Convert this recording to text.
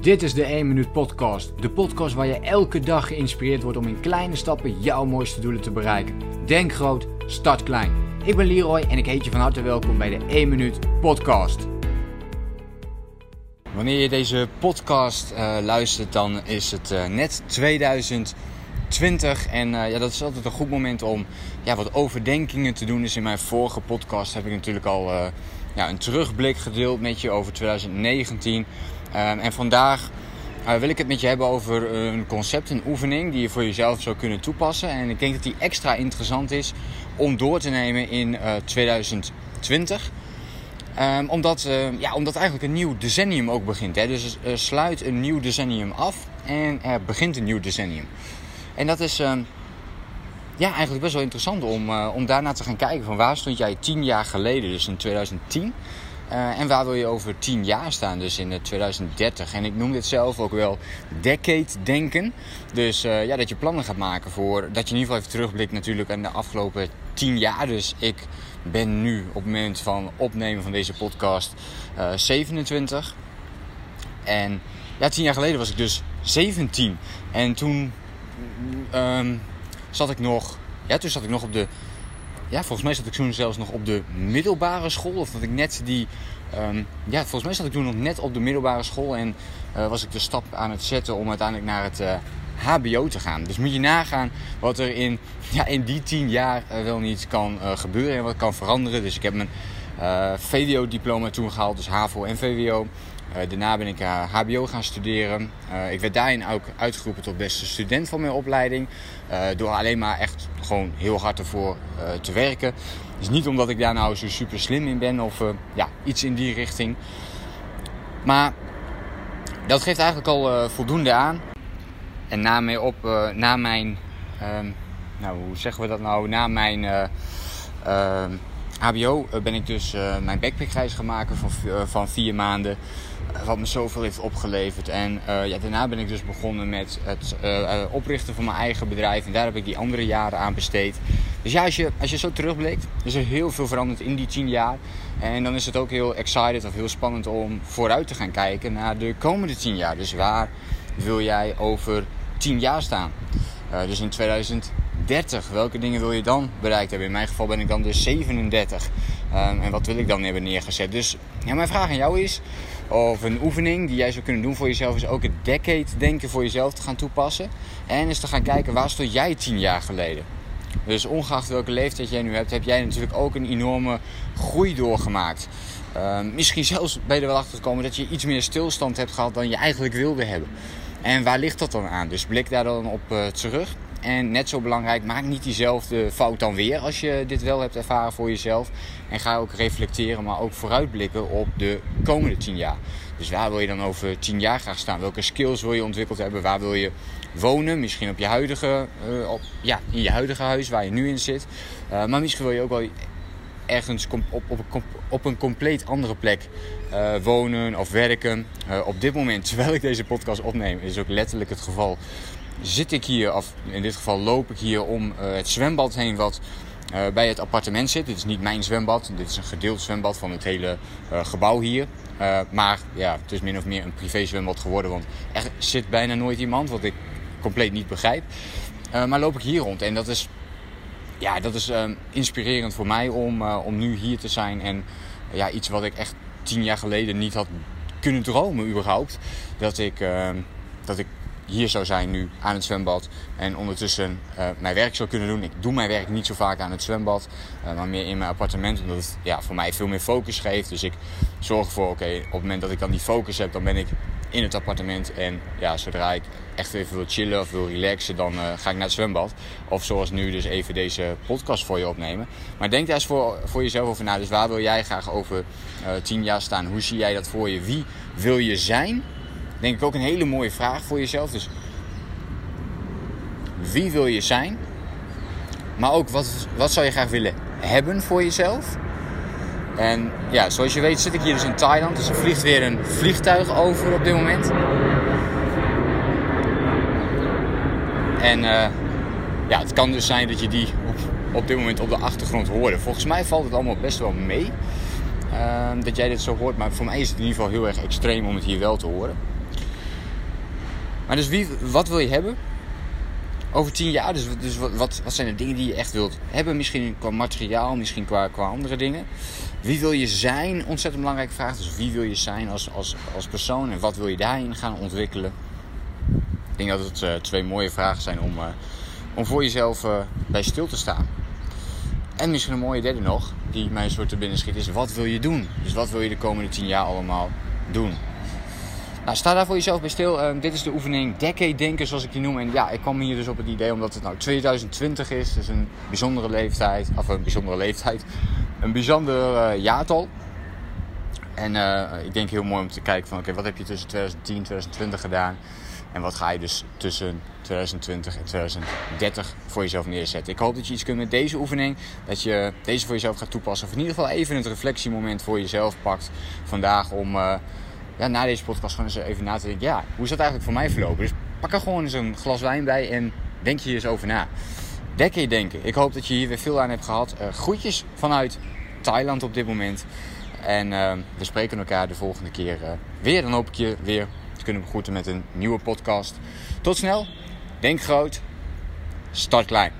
Dit is de 1 Minuut Podcast. De podcast waar je elke dag geïnspireerd wordt om in kleine stappen jouw mooiste doelen te bereiken. Denk groot, start klein. Ik ben Leroy en ik heet je van harte welkom bij de 1 Minuut Podcast. Wanneer je deze podcast uh, luistert, dan is het uh, net 2020. En uh, ja, dat is altijd een goed moment om ja, wat overdenkingen te doen. Dus in mijn vorige podcast heb ik natuurlijk al ja, een terugblik gedeeld met je over 2019. Um, en vandaag uh, wil ik het met je hebben over een concept, een oefening die je voor jezelf zou kunnen toepassen. En ik denk dat die extra interessant is om door te nemen in uh, 2020. Um, omdat, uh, ja, omdat eigenlijk een nieuw decennium ook begint. Hè? Dus uh, sluit een nieuw decennium af en er begint een nieuw decennium. En dat is ja, eigenlijk best wel interessant om, om daarna te gaan kijken. Van waar stond jij tien jaar geleden, dus in 2010? Uh, en waar wil je over 10 jaar staan, dus in 2030. En ik noem dit zelf ook wel decade denken. Dus uh, ja, dat je plannen gaat maken voor, dat je in ieder geval even terugblikt natuurlijk aan de afgelopen 10 jaar. Dus ik ben nu op het moment van opnemen van deze podcast uh, 27. En ja, 10 jaar geleden was ik dus 17. En toen um, zat ik nog, ja, toen zat ik nog op de ja, volgens mij zat ik toen zelfs nog op de middelbare school. Of dat ik net die. Um, ja, volgens mij zat ik toen nog net op de middelbare school. En uh, was ik de stap aan het zetten om uiteindelijk naar het uh, HBO te gaan. Dus moet je nagaan wat er in, ja, in die tien jaar uh, wel niet kan gebeuren en wat kan veranderen. Dus ik heb mijn VWO-diploma toen gehaald, dus HAVO en VWO. Uh, daarna ben ik HBO gaan studeren. Ik werd daarin ook uitgeroepen tot beste student van mijn opleiding. Door alleen maar echt gewoon heel hard ervoor te werken. Dus niet omdat ik daar nou zo super slim in ben of ja, iets in die richting. Maar dat geeft eigenlijk al voldoende aan. En na, mij op, na mijn, ehm, nou hoe zeggen we dat nou, na mijn ehm, HBO ben ik dus mijn backpackreis gaan maken van, van vier maanden wat me zoveel heeft opgeleverd. En ja, daarna ben ik dus begonnen met het oprichten van mijn eigen bedrijf. En daar heb ik die andere jaren aan besteed. Dus ja, als je, als je zo terugblikt, is er heel veel veranderd in die tien jaar. En dan is het ook heel excited of heel spannend om vooruit te gaan kijken naar de komende tien jaar. Dus waar wil jij over tien jaar staan? Dus in 2030, welke dingen wil je dan bereikt hebben? In mijn geval ben ik dan dus 37. Um, en wat wil ik dan hebben neergezet? Dus ja, mijn vraag aan jou is: of een oefening die jij zou kunnen doen voor jezelf is ook het decade denken voor jezelf te gaan toepassen. En eens te gaan kijken waar stond jij tien jaar geleden. Dus ongeacht welke leeftijd jij nu hebt, heb jij natuurlijk ook een enorme groei doorgemaakt. Uh, misschien zelfs ben je er wel achter gekomen dat je iets meer stilstand hebt gehad dan je eigenlijk wilde hebben. En waar ligt dat dan aan? Dus blik daar dan op uh, terug. En net zo belangrijk, maak niet diezelfde fout dan weer als je dit wel hebt ervaren voor jezelf. En ga ook reflecteren, maar ook vooruitblikken op de komende 10 jaar. Dus waar wil je dan over 10 jaar graag staan? Welke skills wil je ontwikkeld hebben? Waar wil je wonen? Misschien op je huidige, uh, op, ja, in je huidige huis waar je nu in zit. Uh, maar misschien wil je ook wel ergens op, op, op, een compleet andere plek uh, wonen of werken. op dit moment, terwijl ik deze podcast opneem, is ook letterlijk het geval zit ik hier, of in dit geval loop ik hier om uh, het zwembad heen wat uh, bij het appartement zit. Dit is niet mijn zwembad, dit is een gedeeld zwembad van het hele uh, gebouw hier. maar ja, het is min of meer een privé zwembad geworden, want er zit bijna nooit iemand, wat ik compleet niet begrijp. maar loop ik hier rond en dat is, ja, dat is inspirerend voor mij om, om nu hier te zijn. En ja, iets wat ik echt tien jaar geleden niet had kunnen dromen überhaupt. Dat ik, dat ik hier zou zijn nu aan het zwembad. En ondertussen uh, mijn werk zou kunnen doen. Ik doe mijn werk niet zo vaak aan het zwembad. Uh, maar meer in mijn appartement. Omdat het ja, voor mij veel meer focus geeft. Dus ik zorg ervoor, oké, op het moment dat ik dan die focus heb, dan ben ik in het appartement. En ja, zodra ik echt even wil chillen of wil relaxen, dan uh, ga ik naar het zwembad. Of zoals nu dus even deze podcast voor je opnemen. Maar denk daar eens voor, voor jezelf over na. Dus waar wil jij graag over tien jaar staan? Hoe zie jij dat voor je? Wie wil je zijn? Denk ik ook een hele mooie vraag voor jezelf. Dus wie wil je zijn? Maar ook wat, wat zou je graag willen hebben voor jezelf? En ja, zoals je weet zit ik hier dus in Thailand. Dus er vliegt weer een vliegtuig over op dit moment. En uh, ja, het kan dus zijn dat je die op, op dit moment op de achtergrond hoort. Volgens mij valt het allemaal best wel mee. Uh, dat jij dit zo hoort. Maar voor mij is het in ieder geval heel erg extreem om het hier wel te horen. Maar dus wie, wat wil je hebben? Over tien jaar, dus, dus wat, wat, zijn de dingen die je echt wilt hebben? Misschien qua materiaal, misschien qua, qua andere dingen. Wie wil je zijn? Ontzettend belangrijke vraag. Dus wie wil je zijn als, als, als persoon en wat wil je daarin gaan ontwikkelen? Ik denk dat het uh, twee mooie vragen zijn om, uh, om voor jezelf uh, bij stil te staan. En misschien een mooie derde nog, die mij een soort te binnen schiet, is wat wil je doen? Dus wat wil je de komende tien jaar allemaal doen? Nou, sta daar voor jezelf bij stil. Uh, dit is de oefening Decade Denken, zoals ik die noem. En ja, ik kwam hier dus op het idee omdat het nou 2020 is. Dus een bijzondere leeftijd. Of een bijzondere leeftijd. Een bijzonder uh, jaartal. En uh, ik denk heel mooi om te kijken van oké, wat heb je tussen 2010 en 2020 gedaan? En wat ga je dus tussen 2020 en 2030 voor jezelf neerzetten? Ik hoop dat je iets kunt met deze oefening. Dat je deze voor jezelf gaat toepassen. Of in ieder geval even het reflectiemoment voor jezelf pakt vandaag om ja, na deze podcast gewoon eens even na te denken. Ja, hoe is dat eigenlijk voor mij verlopen? Dus pak er gewoon eens een glas wijn bij en denk je eens over na. Dekke je denken. Ik hoop dat je hier weer veel aan hebt gehad. Uh, groetjes vanuit Thailand op dit moment. En uh, we spreken elkaar de volgende keer uh, weer. Dan hoop ik je weer te kunnen begroeten met een nieuwe podcast. Tot snel. Denk groot. Start klein.